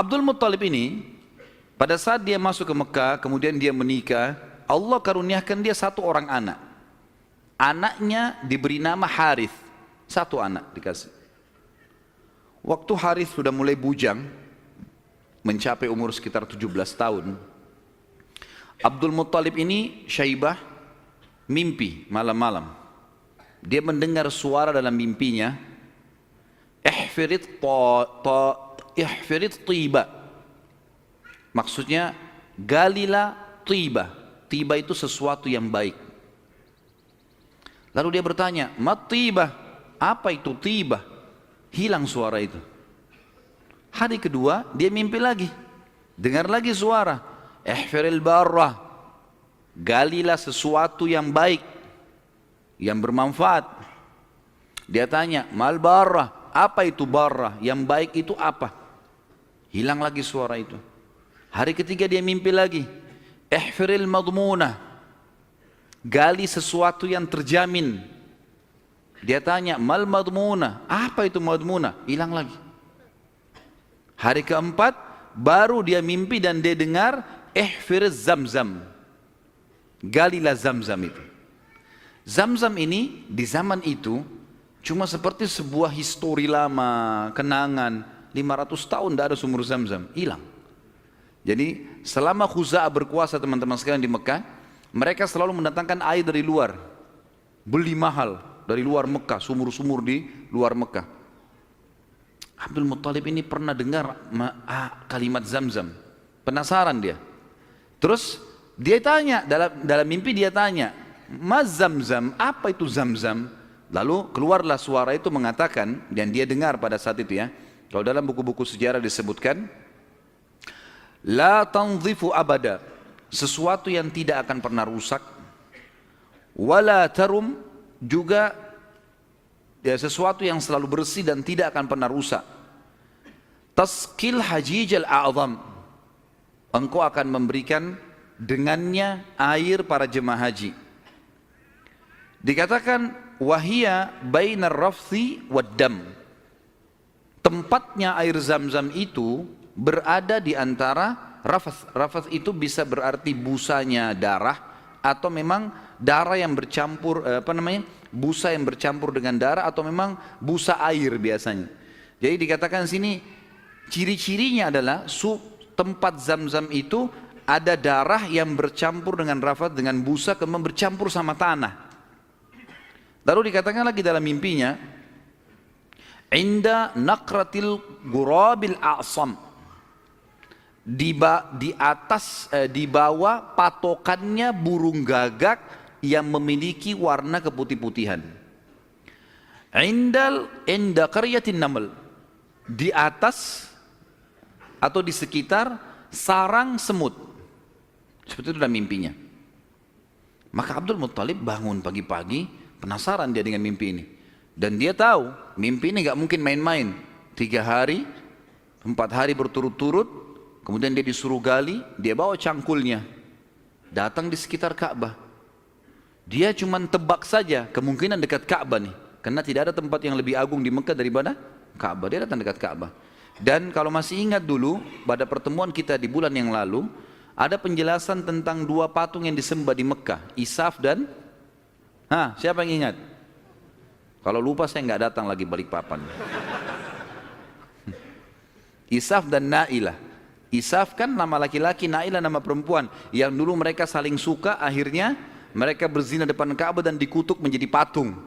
Abdul Muttalib ini pada saat dia masuk ke Mekah, kemudian dia menikah, Allah karuniakan dia satu orang anak. Anaknya diberi nama Harith, satu anak dikasih. Waktu Harith sudah mulai bujang, mencapai umur sekitar 17 tahun, Abdul Muttalib ini Syaibah mimpi malam-malam. Dia mendengar suara dalam mimpinya, ihfirit ta, ta, ihfirit tiba Maksudnya galilah tiba. Tiba itu sesuatu yang baik. Lalu dia bertanya, mat tiba? Apa itu tiba? Hilang suara itu. Hari kedua dia mimpi lagi. Dengar lagi suara. Ihfiril barra. Galilah sesuatu yang baik. Yang bermanfaat. Dia tanya, mal barra. Apa itu barra? Yang baik itu apa? Hilang lagi suara itu. Hari ketiga dia mimpi lagi. Ihfiril madmuna. Gali sesuatu yang terjamin. Dia tanya, mal madmuna. Apa itu madmuna? Hilang lagi. Hari keempat, baru dia mimpi dan dia dengar, ihfir zamzam. Galilah zamzam itu. Zamzam ini di zaman itu cuma seperti sebuah histori lama, kenangan. 500 tahun tidak ada sumur zamzam, hilang. Jadi selama Khuza'ah berkuasa teman-teman sekalian di Mekah, mereka selalu mendatangkan air dari luar. Beli mahal dari luar Mekah, sumur-sumur di luar Mekah. Abdul Muttalib ini pernah dengar kalimat zam-zam. Penasaran dia. Terus dia tanya, dalam, dalam mimpi dia tanya, Mas zam-zam, apa itu zam-zam? Lalu keluarlah suara itu mengatakan, dan dia dengar pada saat itu ya, kalau dalam buku-buku sejarah disebutkan, La tanzifu abada. Sesuatu yang tidak akan pernah rusak. Wala tarum juga ya, sesuatu yang selalu bersih dan tidak akan pernah rusak. Taskil hajij al-a'zam. Engkau akan memberikan dengannya air para jemaah haji. Dikatakan wahia bainar rafthi wad dam. Tempatnya air zam-zam itu berada di antara rafas. Rafas itu bisa berarti busanya darah atau memang darah yang bercampur eh, apa namanya? busa yang bercampur dengan darah atau memang busa air biasanya. Jadi dikatakan sini ciri-cirinya adalah su, tempat zam-zam itu ada darah yang bercampur dengan rafat dengan busa kemudian bercampur sama tanah. Lalu dikatakan lagi dalam mimpinya, Inda nakratil gurabil a'sam di, ba, di atas eh, di bawah patokannya burung gagak yang memiliki warna keputih-putihan. Indal inda qaryatin naml di atas atau di sekitar sarang semut. Seperti itu dalam mimpinya. Maka Abdul Muttalib bangun pagi-pagi, penasaran dia dengan mimpi ini. Dan dia tahu, mimpi ini gak mungkin main-main. Tiga hari, empat hari berturut-turut, Kemudian dia disuruh gali, dia bawa cangkulnya. Datang di sekitar Ka'bah. Dia cuma tebak saja kemungkinan dekat Ka'bah nih. Karena tidak ada tempat yang lebih agung di Mekah daripada Ka'bah. Dia datang dekat Ka'bah. Dan kalau masih ingat dulu, pada pertemuan kita di bulan yang lalu, ada penjelasan tentang dua patung yang disembah di Mekah. Isaf dan... Hah, siapa yang ingat? Kalau lupa saya nggak datang lagi balik papan. Isaf dan Na'ilah. Isaf kan nama laki-laki, Naila nama perempuan. Yang dulu mereka saling suka, akhirnya mereka berzina depan Ka'bah dan dikutuk menjadi patung.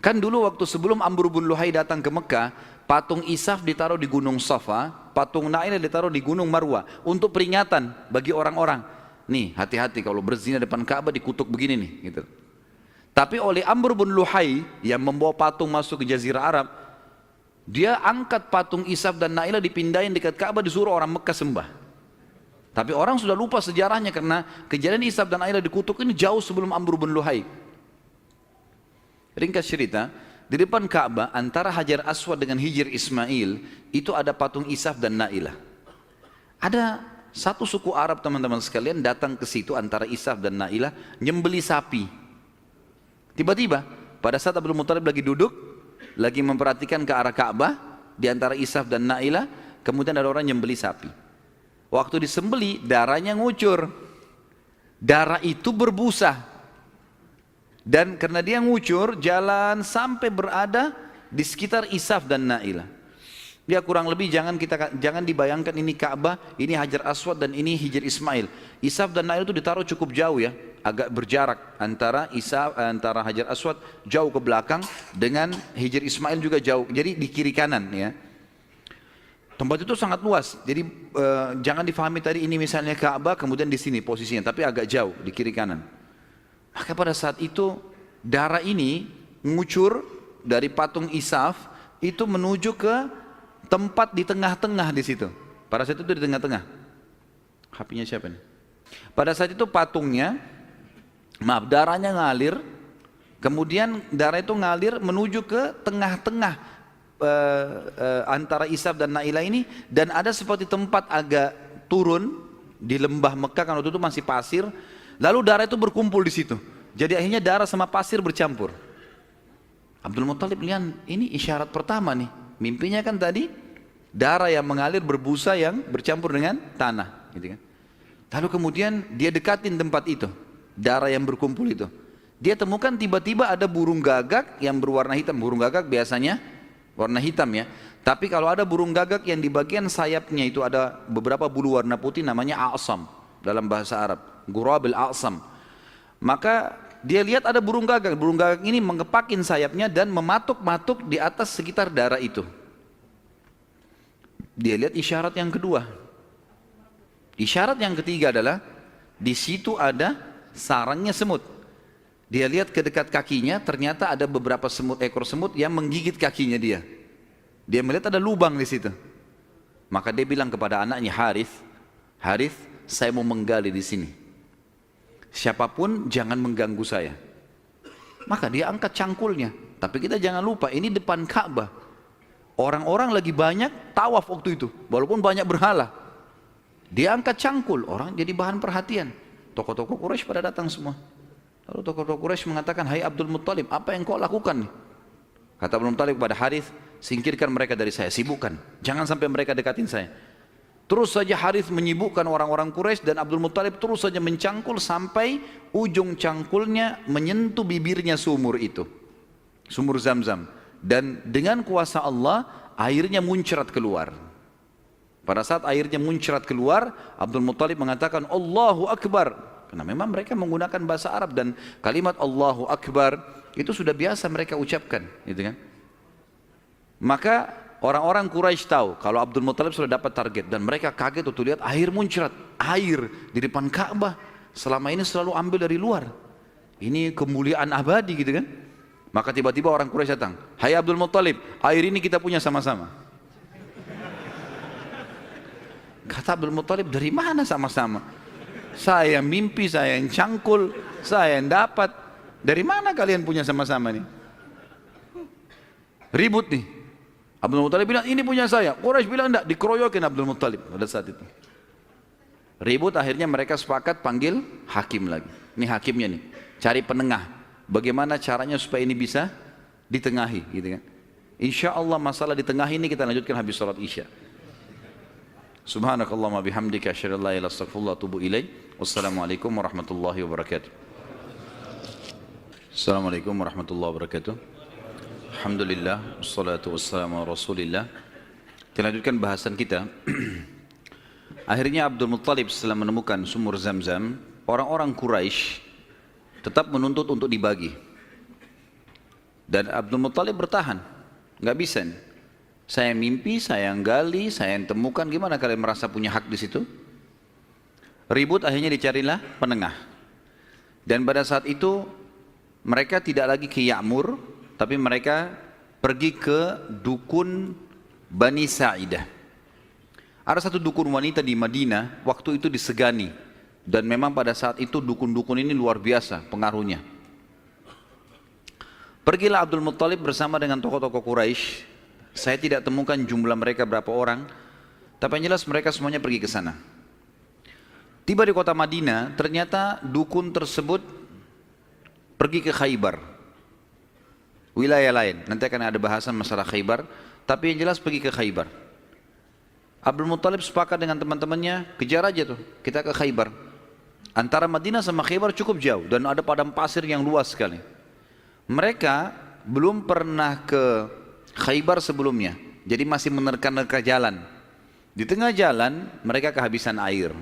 Kan dulu waktu sebelum Amr bin Luhai datang ke Mekah, patung Isaf ditaruh di Gunung Safa, patung Naila ditaruh di Gunung Marwah untuk peringatan bagi orang-orang. Nih, hati-hati kalau berzina depan Ka'bah dikutuk begini nih, gitu. Tapi oleh Amr bin Luhai yang membawa patung masuk ke Jazirah Arab, dia angkat patung Isaf dan Naila dipindahin dekat Ka'bah disuruh orang Mekah sembah. Tapi orang sudah lupa sejarahnya karena kejadian Isaf dan Naila dikutuk ini jauh sebelum Amr bin Luhai. Ringkas cerita, di depan Ka'bah antara Hajar Aswad dengan Hijir Ismail itu ada patung Isaf dan Naila. Ada satu suku Arab teman-teman sekalian datang ke situ antara Isaf dan Naila nyembeli sapi. Tiba-tiba pada saat Abdul Muttalib lagi duduk lagi memperhatikan ke arah Ka'bah di antara Isaf dan Na'ilah, kemudian ada orang yang beli sapi. Waktu disembeli, darahnya ngucur. Darah itu berbusa. Dan karena dia ngucur, jalan sampai berada di sekitar Isaf dan Na'ilah. Dia kurang lebih jangan kita jangan dibayangkan ini Ka'bah, ini Hajar Aswad dan ini Hijr Ismail. Isaf dan Nail itu ditaruh cukup jauh ya, agak berjarak antara Isaf antara Hajar Aswad jauh ke belakang dengan Hijr Ismail juga jauh. Jadi di kiri kanan ya. Tempat itu sangat luas. Jadi eh, jangan difahami tadi ini misalnya Ka'bah kemudian di sini posisinya, tapi agak jauh di kiri kanan. Maka pada saat itu darah ini ngucur dari patung Isaf itu menuju ke tempat di tengah-tengah di situ. Pada saat itu di tengah-tengah. HP-nya siapa nih? Pada saat itu patungnya, maaf darahnya ngalir, kemudian darah itu ngalir menuju ke tengah-tengah uh, uh, antara Isaf dan Naila ini, dan ada seperti tempat agak turun di lembah Mekah kan waktu itu masih pasir, lalu darah itu berkumpul di situ. Jadi akhirnya darah sama pasir bercampur. Abdul Muttalib lihat ini isyarat pertama nih Mimpinya kan tadi darah yang mengalir berbusa yang bercampur dengan tanah, gitu kan. Lalu kemudian dia dekatin tempat itu, darah yang berkumpul itu. Dia temukan tiba-tiba ada burung gagak yang berwarna hitam. Burung gagak biasanya warna hitam ya. Tapi kalau ada burung gagak yang di bagian sayapnya itu ada beberapa bulu warna putih namanya a'sam dalam bahasa Arab. Gurabil a'sam. Maka dia lihat ada burung gagak. Burung gagak ini mengepakin sayapnya dan mematuk-matuk di atas sekitar darah itu. Dia lihat isyarat yang kedua. Isyarat yang ketiga adalah di situ ada sarangnya semut. Dia lihat ke dekat kakinya ternyata ada beberapa semut ekor semut yang menggigit kakinya dia. Dia melihat ada lubang di situ. Maka dia bilang kepada anaknya Harith, Harith, saya mau menggali di sini. Siapa pun jangan mengganggu saya. Maka dia angkat cangkulnya. Tapi kita jangan lupa ini depan Ka'bah. Orang-orang lagi banyak tawaf waktu itu. Walaupun banyak berhala. Dia angkat cangkul. Orang jadi bahan perhatian. Tokoh-tokoh Quraisy pada datang semua. Lalu tokoh-tokoh Quraisy mengatakan, Hai Abdul Muttalib, apa yang kau lakukan? Kata Abdul Muttalib kepada Harith, singkirkan mereka dari saya, sibukkan. Jangan sampai mereka dekatin saya. Terus saja Harith menyibukkan orang-orang Quraisy dan Abdul Muttalib terus saja mencangkul sampai ujung cangkulnya menyentuh bibirnya sumur itu. Sumur Zam-Zam. Dan dengan kuasa Allah airnya muncrat keluar. Pada saat airnya muncrat keluar, Abdul Muttalib mengatakan Allahu Akbar. Karena memang mereka menggunakan bahasa Arab dan kalimat Allahu Akbar itu sudah biasa mereka ucapkan, gitu kan? Maka Orang-orang Quraisy tahu kalau Abdul Muthalib sudah dapat target dan mereka kaget waktu lihat air muncrat, air di depan Ka'bah. Selama ini selalu ambil dari luar. Ini kemuliaan abadi gitu kan. Maka tiba-tiba orang Quraisy datang, "Hai Abdul Muthalib, air ini kita punya sama-sama." Kata Abdul Muthalib, "Dari mana sama-sama?" Saya mimpi, saya yang cangkul, saya yang dapat. Dari mana kalian punya sama-sama nih? Ribut nih. Abdul Muttalib bilang ini punya saya. Quraisy bilang enggak, dikeroyokin Abdul Muttalib pada saat itu. Ribut akhirnya mereka sepakat panggil hakim lagi. Ini hakimnya nih, cari penengah. Bagaimana caranya supaya ini bisa ditengahi gitu kan. Insya Allah masalah di tengah ini kita lanjutkan habis sholat isya. Subhanakallahumma bihamdika asyhadu an la ilaha illa Wassalamualaikum warahmatullahi wabarakatuh. Assalamualaikum warahmatullahi wabarakatuh. Alhamdulillah, wassalatu wassalamu rasulillah. Kita lanjutkan bahasan kita. Akhirnya Abdul Muttalib setelah menemukan sumur zam-zam Orang-orang Quraisy tetap menuntut untuk dibagi. Dan Abdul Muttalib bertahan. Gak bisa nih Saya mimpi, saya yang gali, saya yang temukan Gimana kalian merasa punya hak di situ? Ribut akhirnya dicarilah penengah Dan pada saat itu mereka tidak lagi ke Ya'mur tapi mereka pergi ke dukun Bani Sa'idah. Ada satu dukun wanita di Madinah, waktu itu disegani. Dan memang pada saat itu dukun-dukun ini luar biasa pengaruhnya. Pergilah Abdul Muttalib bersama dengan tokoh-tokoh Quraisy. Saya tidak temukan jumlah mereka berapa orang, tapi yang jelas mereka semuanya pergi ke sana. Tiba di kota Madinah, ternyata dukun tersebut pergi ke Khaybar wilayah lain. Nanti akan ada bahasan masalah Khaybar, tapi yang jelas pergi ke Khaybar. Abdul Muttalib sepakat dengan teman-temannya, kejar aja tuh, kita ke Khaybar. Antara Madinah sama Khaybar cukup jauh dan ada padang pasir yang luas sekali. Mereka belum pernah ke Khaybar sebelumnya, jadi masih menerka-nerka jalan. Di tengah jalan mereka kehabisan air.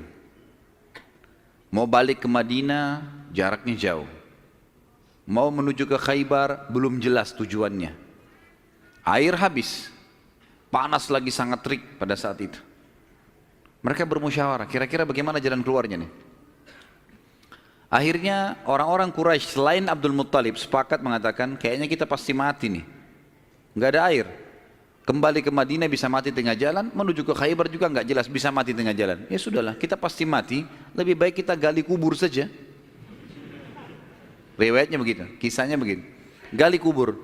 Mau balik ke Madinah, jaraknya jauh. Mau menuju ke Khaybar, belum jelas tujuannya. Air habis, panas lagi sangat terik pada saat itu. Mereka bermusyawarah, kira-kira bagaimana jalan keluarnya nih? Akhirnya orang-orang Quraisy selain Abdul Muttalib sepakat mengatakan kayaknya kita pasti mati nih. Nggak ada air. Kembali ke Madinah bisa mati tengah jalan, menuju ke Khaybar juga nggak jelas bisa mati tengah jalan. Ya sudahlah, kita pasti mati, lebih baik kita gali kubur saja. Riwayatnya begitu, kisahnya begitu. Gali kubur.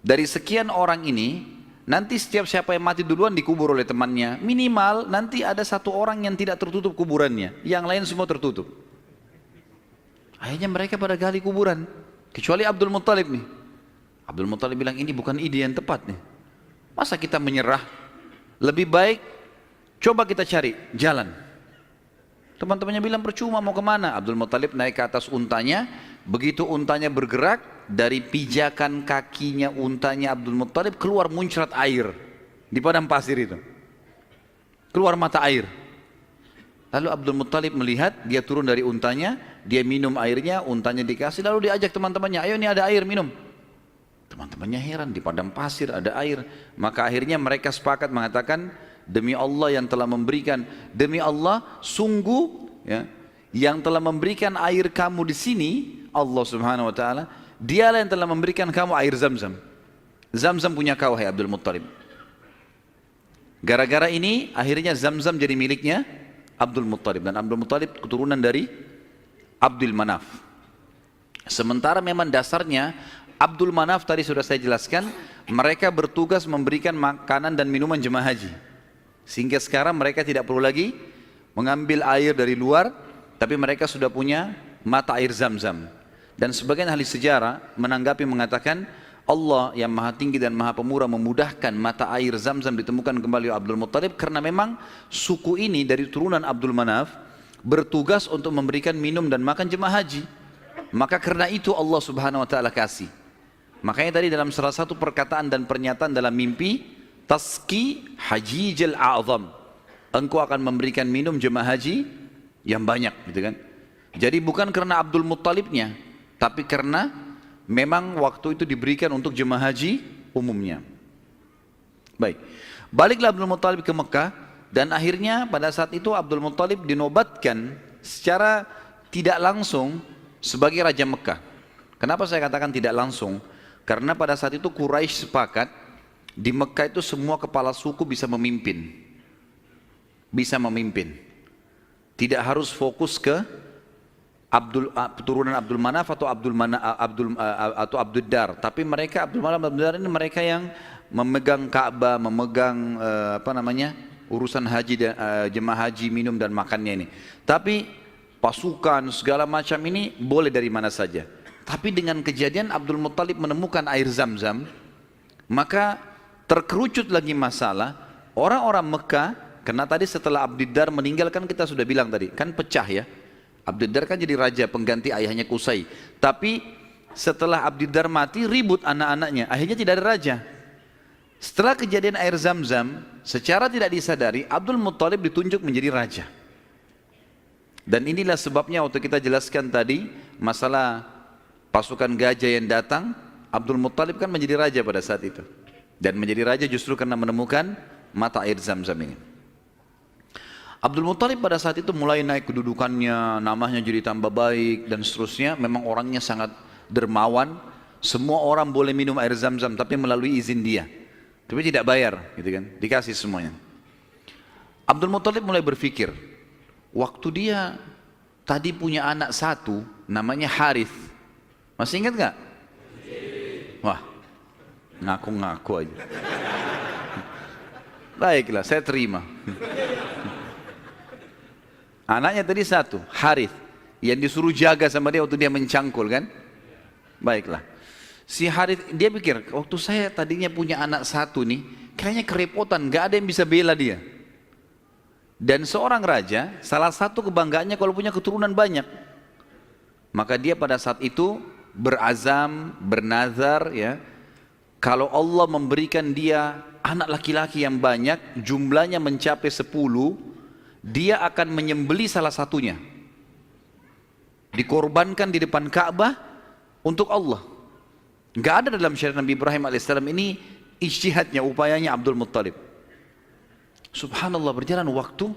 Dari sekian orang ini, nanti setiap siapa yang mati duluan dikubur oleh temannya. Minimal nanti ada satu orang yang tidak tertutup kuburannya, yang lain semua tertutup. Akhirnya mereka pada gali kuburan. Kecuali Abdul Muttalib nih. Abdul Muttalib bilang ini bukan ide yang tepat nih. Masa kita menyerah? Lebih baik coba kita cari jalan. Teman-temannya bilang percuma mau ke mana? Abdul Muttalib naik ke atas untanya. Begitu untanya bergerak, dari pijakan kakinya untanya Abdul Muttalib keluar muncrat air di padang pasir itu. Keluar mata air. Lalu Abdul Muttalib melihat, dia turun dari untanya, dia minum airnya, untanya dikasih, lalu diajak teman-temannya, ayo ini ada air, minum. Teman-temannya heran, di padang pasir ada air. Maka akhirnya mereka sepakat mengatakan, demi Allah yang telah memberikan, demi Allah sungguh ya, yang telah memberikan air kamu di sini, Allah subhanahu wa ta'ala, dialah yang telah memberikan kamu air zam-zam. Zam-zam punya kau, hai Abdul Muttalib. Gara-gara ini, akhirnya zam-zam jadi miliknya Abdul Muttalib dan Abdul Muttalib keturunan dari Abdul Manaf. Sementara memang dasarnya Abdul Manaf tadi sudah saya jelaskan, mereka bertugas memberikan makanan dan minuman jemaah haji. Sehingga sekarang mereka tidak perlu lagi mengambil air dari luar, tapi mereka sudah punya mata air zam-zam. Dan sebagian ahli sejarah menanggapi mengatakan, Allah yang maha tinggi dan maha pemurah memudahkan mata air zam-zam ditemukan kembali oleh Abdul Muttalib karena memang suku ini dari turunan Abdul Manaf bertugas untuk memberikan minum dan makan jemaah haji. Maka karena itu Allah subhanahu wa ta'ala kasih. Makanya tadi dalam salah satu perkataan dan pernyataan dalam mimpi, Taski hajijil a'zam. Engkau akan memberikan minum jemaah haji yang banyak gitu kan. Jadi bukan karena Abdul Muttalibnya, tapi karena memang waktu itu diberikan untuk jemaah haji umumnya. Baik, baliklah Abdul Muttalib ke Mekah dan akhirnya pada saat itu Abdul Muttalib dinobatkan secara tidak langsung sebagai Raja Mekah. Kenapa saya katakan tidak langsung? Karena pada saat itu Quraisy sepakat di Mekah itu semua kepala suku bisa memimpin. Bisa memimpin. Tidak harus fokus ke Abdul turunan Abdul Manaf atau Abdul Mana, Abdul atau Abdul Dar tapi mereka Abdul Manaf Abdul Dar ini mereka yang memegang Ka'bah memegang uh, apa namanya urusan haji dan uh, jemaah haji minum dan makannya ini tapi pasukan segala macam ini boleh dari mana saja tapi dengan kejadian Abdul Muttalib menemukan air zam-zam maka terkerucut lagi masalah orang-orang Mekah karena tadi setelah Abdul Dar meninggalkan kita sudah bilang tadi kan pecah ya Abdiddar kan jadi raja pengganti ayahnya Kusai. Tapi setelah Abdiddar mati ribut anak-anaknya. Akhirnya tidak ada raja. Setelah kejadian air zam-zam, secara tidak disadari Abdul Muttalib ditunjuk menjadi raja. Dan inilah sebabnya waktu kita jelaskan tadi masalah pasukan gajah yang datang, Abdul Muttalib kan menjadi raja pada saat itu. Dan menjadi raja justru karena menemukan mata air zam-zam ini. Abdul Muttalib pada saat itu mulai naik kedudukannya, namanya jadi tambah baik dan seterusnya. Memang orangnya sangat dermawan. Semua orang boleh minum air zam-zam tapi melalui izin dia. Tapi tidak bayar, gitu kan? Dikasih semuanya. Abdul Muttalib mulai berpikir, waktu dia tadi punya anak satu, namanya Harith. Masih ingat nggak? Wah, ngaku-ngaku aja. Baiklah, saya terima. Anaknya tadi satu, Harith. Yang disuruh jaga sama dia waktu dia mencangkul kan? Baiklah. Si Harith, dia pikir, waktu saya tadinya punya anak satu nih, kayaknya kerepotan, gak ada yang bisa bela dia. Dan seorang raja, salah satu kebanggaannya kalau punya keturunan banyak. Maka dia pada saat itu berazam, bernazar ya. Kalau Allah memberikan dia anak laki-laki yang banyak, jumlahnya mencapai 10, dia akan menyembeli salah satunya. Dikorbankan di depan Ka'bah untuk Allah. Enggak ada dalam syariat Nabi Ibrahim alaihissalam ini ijtihadnya, upayanya Abdul Muttalib. Subhanallah berjalan waktu,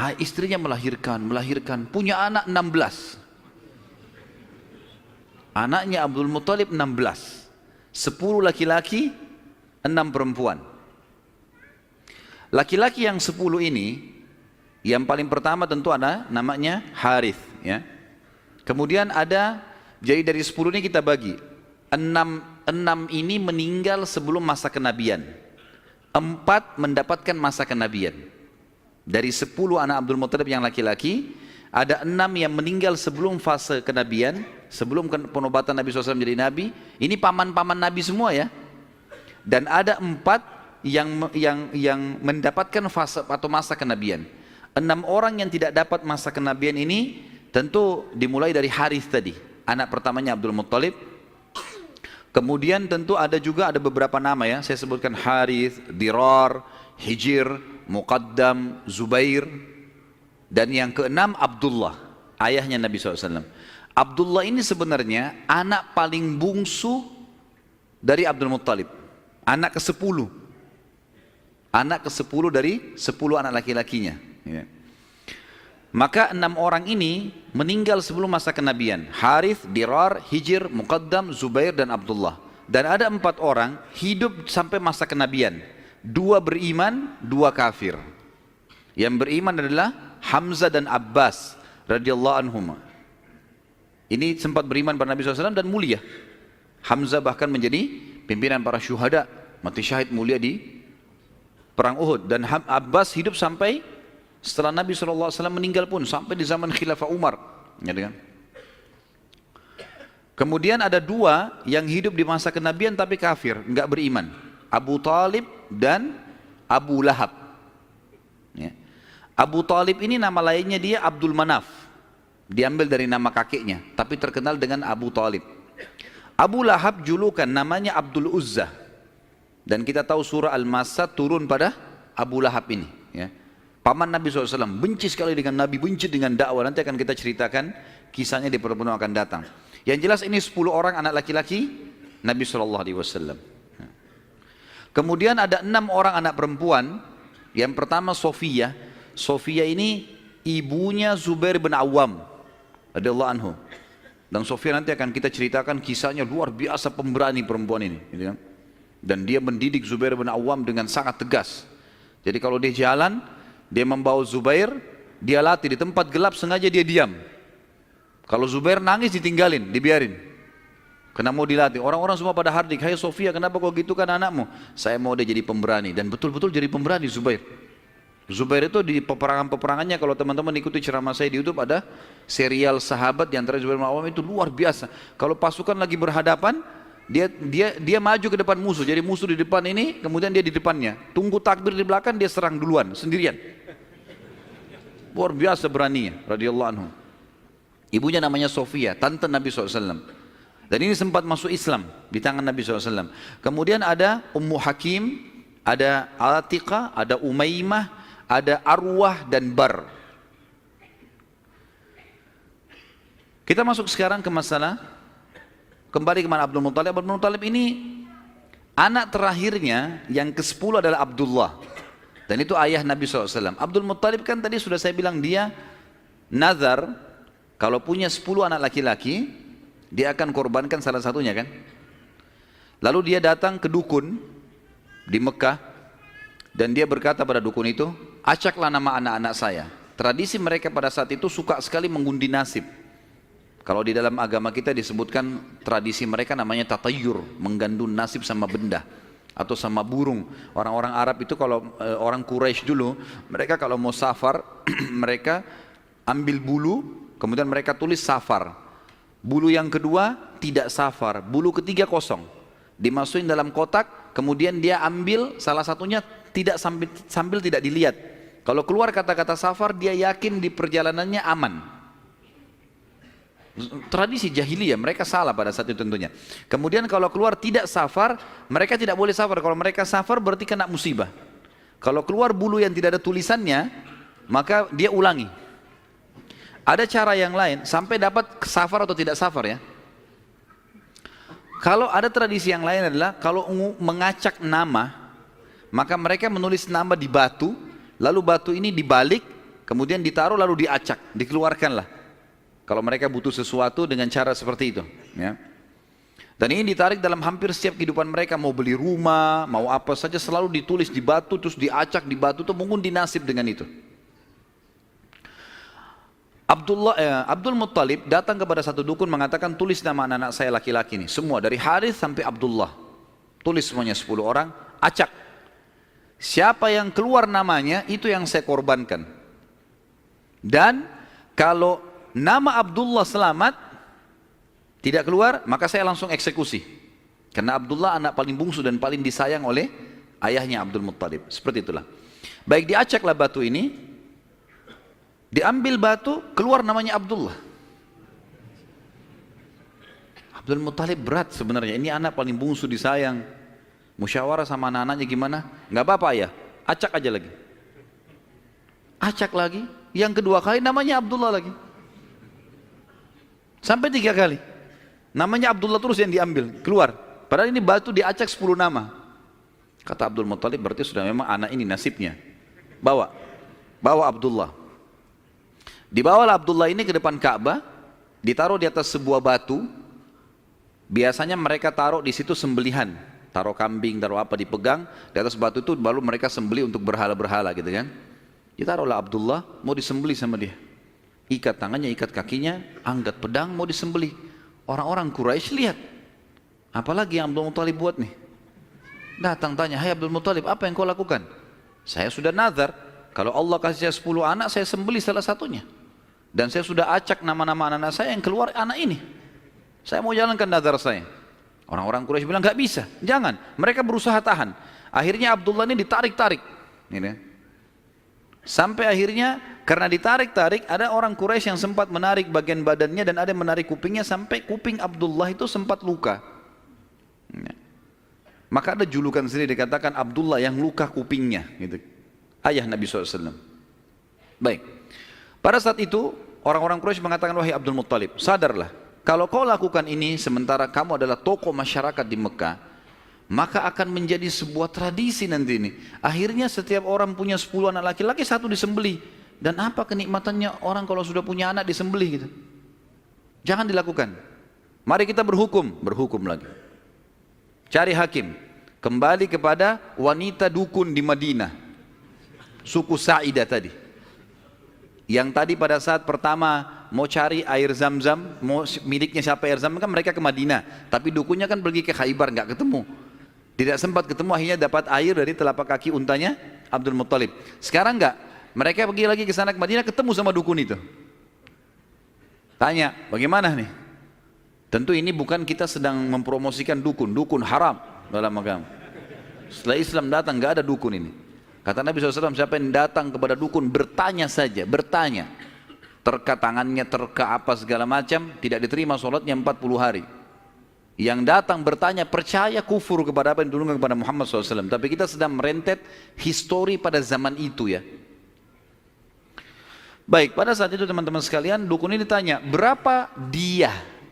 ah, istrinya melahirkan, melahirkan, punya anak 16. Anaknya Abdul Muttalib 16. 10 laki-laki, 6 perempuan. Laki-laki yang 10 ini, yang paling pertama tentu ada namanya Harith. Ya. Kemudian ada, jadi dari 10 ini kita bagi. 6, 6 ini meninggal sebelum masa kenabian empat mendapatkan masa kenabian. Dari sepuluh anak Abdul Muttalib yang laki-laki, ada enam yang meninggal sebelum fase kenabian, sebelum penobatan Nabi SAW menjadi Nabi. Ini paman-paman Nabi semua ya. Dan ada empat yang yang yang mendapatkan fase atau masa kenabian. Enam orang yang tidak dapat masa kenabian ini tentu dimulai dari Harith tadi. Anak pertamanya Abdul Muttalib, Kemudian tentu ada juga ada beberapa nama ya, saya sebutkan Harith, Dirar, Hijir, Muqaddam, Zubair, dan yang keenam Abdullah, ayahnya Nabi SAW. Abdullah ini sebenarnya anak paling bungsu dari Abdul Muttalib, anak ke sepuluh. Anak ke sepuluh dari sepuluh anak laki-lakinya. Ya. Maka enam orang ini meninggal sebelum masa kenabian. Harith, Dirar, Hijir, Muqaddam, Zubair dan Abdullah. Dan ada empat orang hidup sampai masa kenabian. Dua beriman, dua kafir. Yang beriman adalah Hamzah dan Abbas radhiyallahu anhum. Ini sempat beriman pada Nabi SAW dan mulia. Hamzah bahkan menjadi pimpinan para syuhada, mati syahid mulia di perang Uhud dan Abbas hidup sampai setelah Nabi SAW meninggal pun sampai di zaman Khilafah Umar. Ya? Kemudian ada dua yang hidup di masa kenabian tapi kafir, enggak beriman. Abu Talib dan Abu Lahab. Ya. Abu Talib ini nama lainnya dia Abdul Manaf. Diambil dari nama kakeknya, tapi terkenal dengan Abu Talib. Abu Lahab julukan namanya Abdul Uzza. Dan kita tahu surah Al-Masad turun pada Abu Lahab ini. Ya. Paman Nabi SAW benci sekali dengan Nabi, benci dengan dakwah. Nanti akan kita ceritakan kisahnya di pertemuan akan datang. Yang jelas ini 10 orang anak laki-laki Nabi SAW. Kemudian ada enam orang anak perempuan. Yang pertama Sofia. Sofia ini ibunya Zubair bin Awam. Radiyallahu anhu. Dan Sofia nanti akan kita ceritakan kisahnya luar biasa pemberani perempuan ini. Gitu kan. Dan dia mendidik Zubair bin Awam dengan sangat tegas. Jadi kalau dia jalan, dia membawa Zubair, dia latih di tempat gelap sengaja dia diam. Kalau Zubair nangis ditinggalin, dibiarin. Karena mau dilatih. Orang-orang semua pada hardik, hai Sofia kenapa kau gitu kan anakmu? Saya mau dia jadi pemberani. Dan betul-betul jadi pemberani Zubair. Zubair itu di peperangan-peperangannya kalau teman-teman ikuti ceramah saya di YouTube ada serial sahabat di antara Zubair bin Awam itu luar biasa. Kalau pasukan lagi berhadapan, dia dia dia maju ke depan musuh. Jadi musuh di depan ini, kemudian dia di depannya. Tunggu takbir di belakang, dia serang duluan sendirian. Luar biasa beraninya, radhiyallahu anhu. Ibunya namanya Sofia, tante Nabi SAW. Dan ini sempat masuk Islam di tangan Nabi SAW. Kemudian ada Ummu Hakim, ada Atika, ada Umaymah, ada Arwah dan Bar. Kita masuk sekarang ke masalah kembali ke mana Abdul Muttalib. Abdul Muttalib ini anak terakhirnya yang ke-10 adalah Abdullah. Dan itu ayah Nabi SAW. Abdul Muttalib kan tadi sudah saya bilang dia nazar kalau punya 10 anak laki-laki dia akan korbankan salah satunya kan. Lalu dia datang ke dukun di Mekah dan dia berkata pada dukun itu, acaklah nama anak-anak saya. Tradisi mereka pada saat itu suka sekali mengundi nasib. Kalau di dalam agama kita disebutkan tradisi mereka namanya tatayur, menggandun nasib sama benda atau sama burung. Orang-orang Arab itu kalau e, orang Quraisy dulu, mereka kalau mau safar, mereka ambil bulu, kemudian mereka tulis safar. Bulu yang kedua tidak safar, bulu ketiga kosong. Dimasukin dalam kotak, kemudian dia ambil salah satunya tidak sambil, sambil tidak dilihat. Kalau keluar kata-kata safar, dia yakin di perjalanannya aman. Tradisi jahiliyah, mereka salah pada saat itu tentunya. Kemudian kalau keluar tidak safar, mereka tidak boleh safar. Kalau mereka safar berarti kena musibah. Kalau keluar bulu yang tidak ada tulisannya, maka dia ulangi. Ada cara yang lain, sampai dapat safar atau tidak safar ya. Kalau ada tradisi yang lain adalah, kalau mengacak nama, maka mereka menulis nama di batu, lalu batu ini dibalik, kemudian ditaruh lalu diacak, dikeluarkanlah. Kalau mereka butuh sesuatu dengan cara seperti itu. Ya. Dan ini ditarik dalam hampir setiap kehidupan mereka, mau beli rumah, mau apa saja selalu ditulis di batu, terus diacak di batu, itu mungkin dinasib dengan itu. Abdullah, eh, Abdul Muttalib datang kepada satu dukun mengatakan tulis nama anak-anak saya laki-laki ini. Semua dari Harith sampai Abdullah. Tulis semuanya 10 orang, acak. Siapa yang keluar namanya itu yang saya korbankan. Dan kalau nama Abdullah selamat tidak keluar, maka saya langsung eksekusi. Karena Abdullah anak paling bungsu dan paling disayang oleh ayahnya Abdul Muttalib. Seperti itulah. Baik diacaklah batu ini, diambil batu, keluar namanya Abdullah. Abdul Muttalib berat sebenarnya. Ini anak paling bungsu disayang musyawarah sama anak-anaknya gimana? Nggak apa-apa ya, acak aja lagi. Acak lagi, yang kedua kali namanya Abdullah lagi. Sampai tiga kali. Namanya Abdullah terus yang diambil, keluar. Padahal ini batu diacak 10 nama. Kata Abdul Muttalib berarti sudah memang anak ini nasibnya. Bawa. Bawa Abdullah. Dibawalah Abdullah ini ke depan Ka'bah, ditaruh di atas sebuah batu. Biasanya mereka taruh di situ sembelihan taruh kambing, taruh apa dipegang, di atas batu itu baru mereka sembeli untuk berhala-berhala gitu kan. Ditaruhlah Abdullah, mau disembeli sama dia. Ikat tangannya, ikat kakinya, angkat pedang, mau disembeli. Orang-orang Quraisy lihat. Apalagi yang Abdul Muttalib buat nih. Datang tanya, hai Abdul Muttalib, apa yang kau lakukan? Saya sudah nazar, kalau Allah kasih saya 10 anak, saya sembeli salah satunya. Dan saya sudah acak nama-nama anak-anak saya yang keluar anak ini. Saya mau jalankan nazar saya. Orang-orang Quraisy bilang nggak bisa, jangan. Mereka berusaha tahan. Akhirnya Abdullah ini ditarik-tarik. Ini. Sampai akhirnya karena ditarik-tarik ada orang Quraisy yang sempat menarik bagian badannya dan ada yang menarik kupingnya sampai kuping Abdullah itu sempat luka. Maka ada julukan sendiri dikatakan Abdullah yang luka kupingnya. Gitu. Ayah Nabi SAW. Baik. Pada saat itu orang-orang Quraisy mengatakan wahai Abdul Muttalib, sadarlah kalau kau lakukan ini sementara kamu adalah tokoh masyarakat di Mekah, maka akan menjadi sebuah tradisi nanti ini. Akhirnya setiap orang punya 10 anak laki-laki, satu disembeli. Dan apa kenikmatannya orang kalau sudah punya anak disembeli gitu. Jangan dilakukan. Mari kita berhukum, berhukum lagi. Cari hakim. Kembali kepada wanita dukun di Madinah. Suku Sa'idah tadi. Yang tadi pada saat pertama mau cari air zam-zam, mau miliknya siapa air zam kan mereka ke Madinah. Tapi dukunya kan pergi ke Khaybar nggak ketemu. Tidak sempat ketemu akhirnya dapat air dari telapak kaki untanya Abdul Muttalib. Sekarang nggak, mereka pergi lagi ke sana ke Madinah ketemu sama dukun itu. Tanya, bagaimana nih? Tentu ini bukan kita sedang mempromosikan dukun, dukun haram dalam agama. Setelah Islam datang nggak ada dukun ini. Kata Nabi SAW, siapa yang datang kepada dukun bertanya saja, bertanya terka tangannya, terka apa segala macam, tidak diterima sholatnya 40 hari. Yang datang bertanya percaya kufur kepada apa yang dulu kepada Muhammad SAW. Tapi kita sedang merentet histori pada zaman itu ya. Baik, pada saat itu teman-teman sekalian, dukun ini ditanya, berapa dia?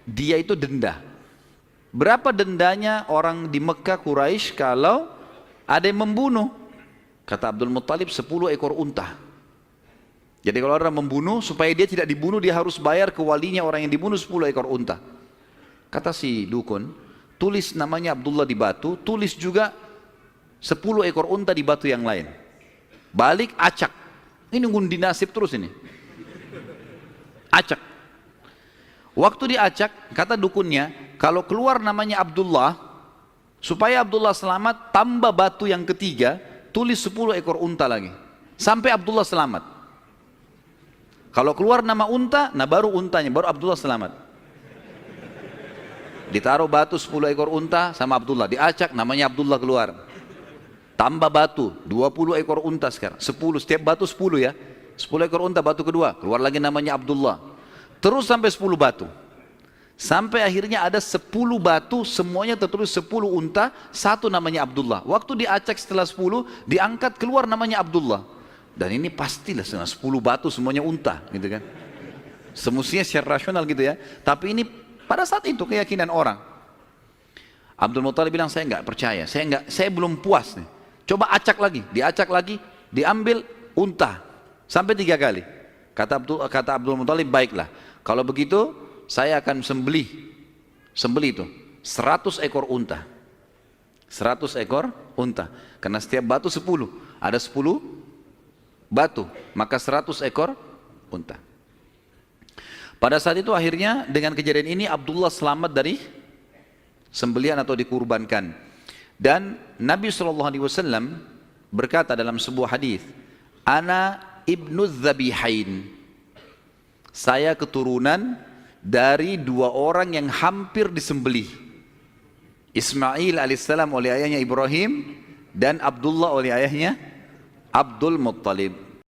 Dia itu denda. Berapa dendanya orang di Mekah Quraisy kalau ada yang membunuh? Kata Abdul Muttalib 10 ekor unta. Jadi kalau orang membunuh, supaya dia tidak dibunuh, dia harus bayar ke walinya orang yang dibunuh 10 ekor unta. Kata si dukun, tulis namanya Abdullah di batu, tulis juga 10 ekor unta di batu yang lain. Balik acak. Ini ngundi nasib terus ini. Acak. Waktu diacak, kata dukunnya, kalau keluar namanya Abdullah, supaya Abdullah selamat, tambah batu yang ketiga, tulis 10 ekor unta lagi. Sampai Abdullah selamat. Kalau keluar nama unta, nah baru untanya, baru Abdullah selamat. Ditaruh batu 10 ekor unta sama Abdullah, diacak namanya Abdullah keluar. tambah batu, 20 ekor unta sekarang, 10, setiap batu 10 ya. 10 ekor unta batu kedua, keluar lagi namanya Abdullah. Terus sampai 10 batu. Sampai akhirnya ada 10 batu, semuanya tertulis 10 unta, satu namanya Abdullah. Waktu diacak setelah 10, diangkat keluar namanya Abdullah. Dan ini pastilah 10 batu semuanya unta, gitu kan. Semestinya secara rasional gitu ya. Tapi ini pada saat itu keyakinan orang. Abdul Muttalib bilang saya nggak percaya, saya nggak, saya belum puas nih. Coba acak lagi, diacak lagi, diambil unta sampai tiga kali. Kata Abdul, kata Abdul Muttalib baiklah. Kalau begitu saya akan sembelih, sembelih itu 100 ekor unta. 100 ekor unta. Karena setiap batu 10, ada 10 batu, maka 100 ekor unta. Pada saat itu akhirnya dengan kejadian ini Abdullah selamat dari sembelian atau dikurbankan. Dan Nabi SAW berkata dalam sebuah hadis, Ana ibnu Zabihain. Saya keturunan dari dua orang yang hampir disembelih. Ismail alaihissalam oleh ayahnya Ibrahim dan Abdullah oleh ayahnya Abdul Muttalib.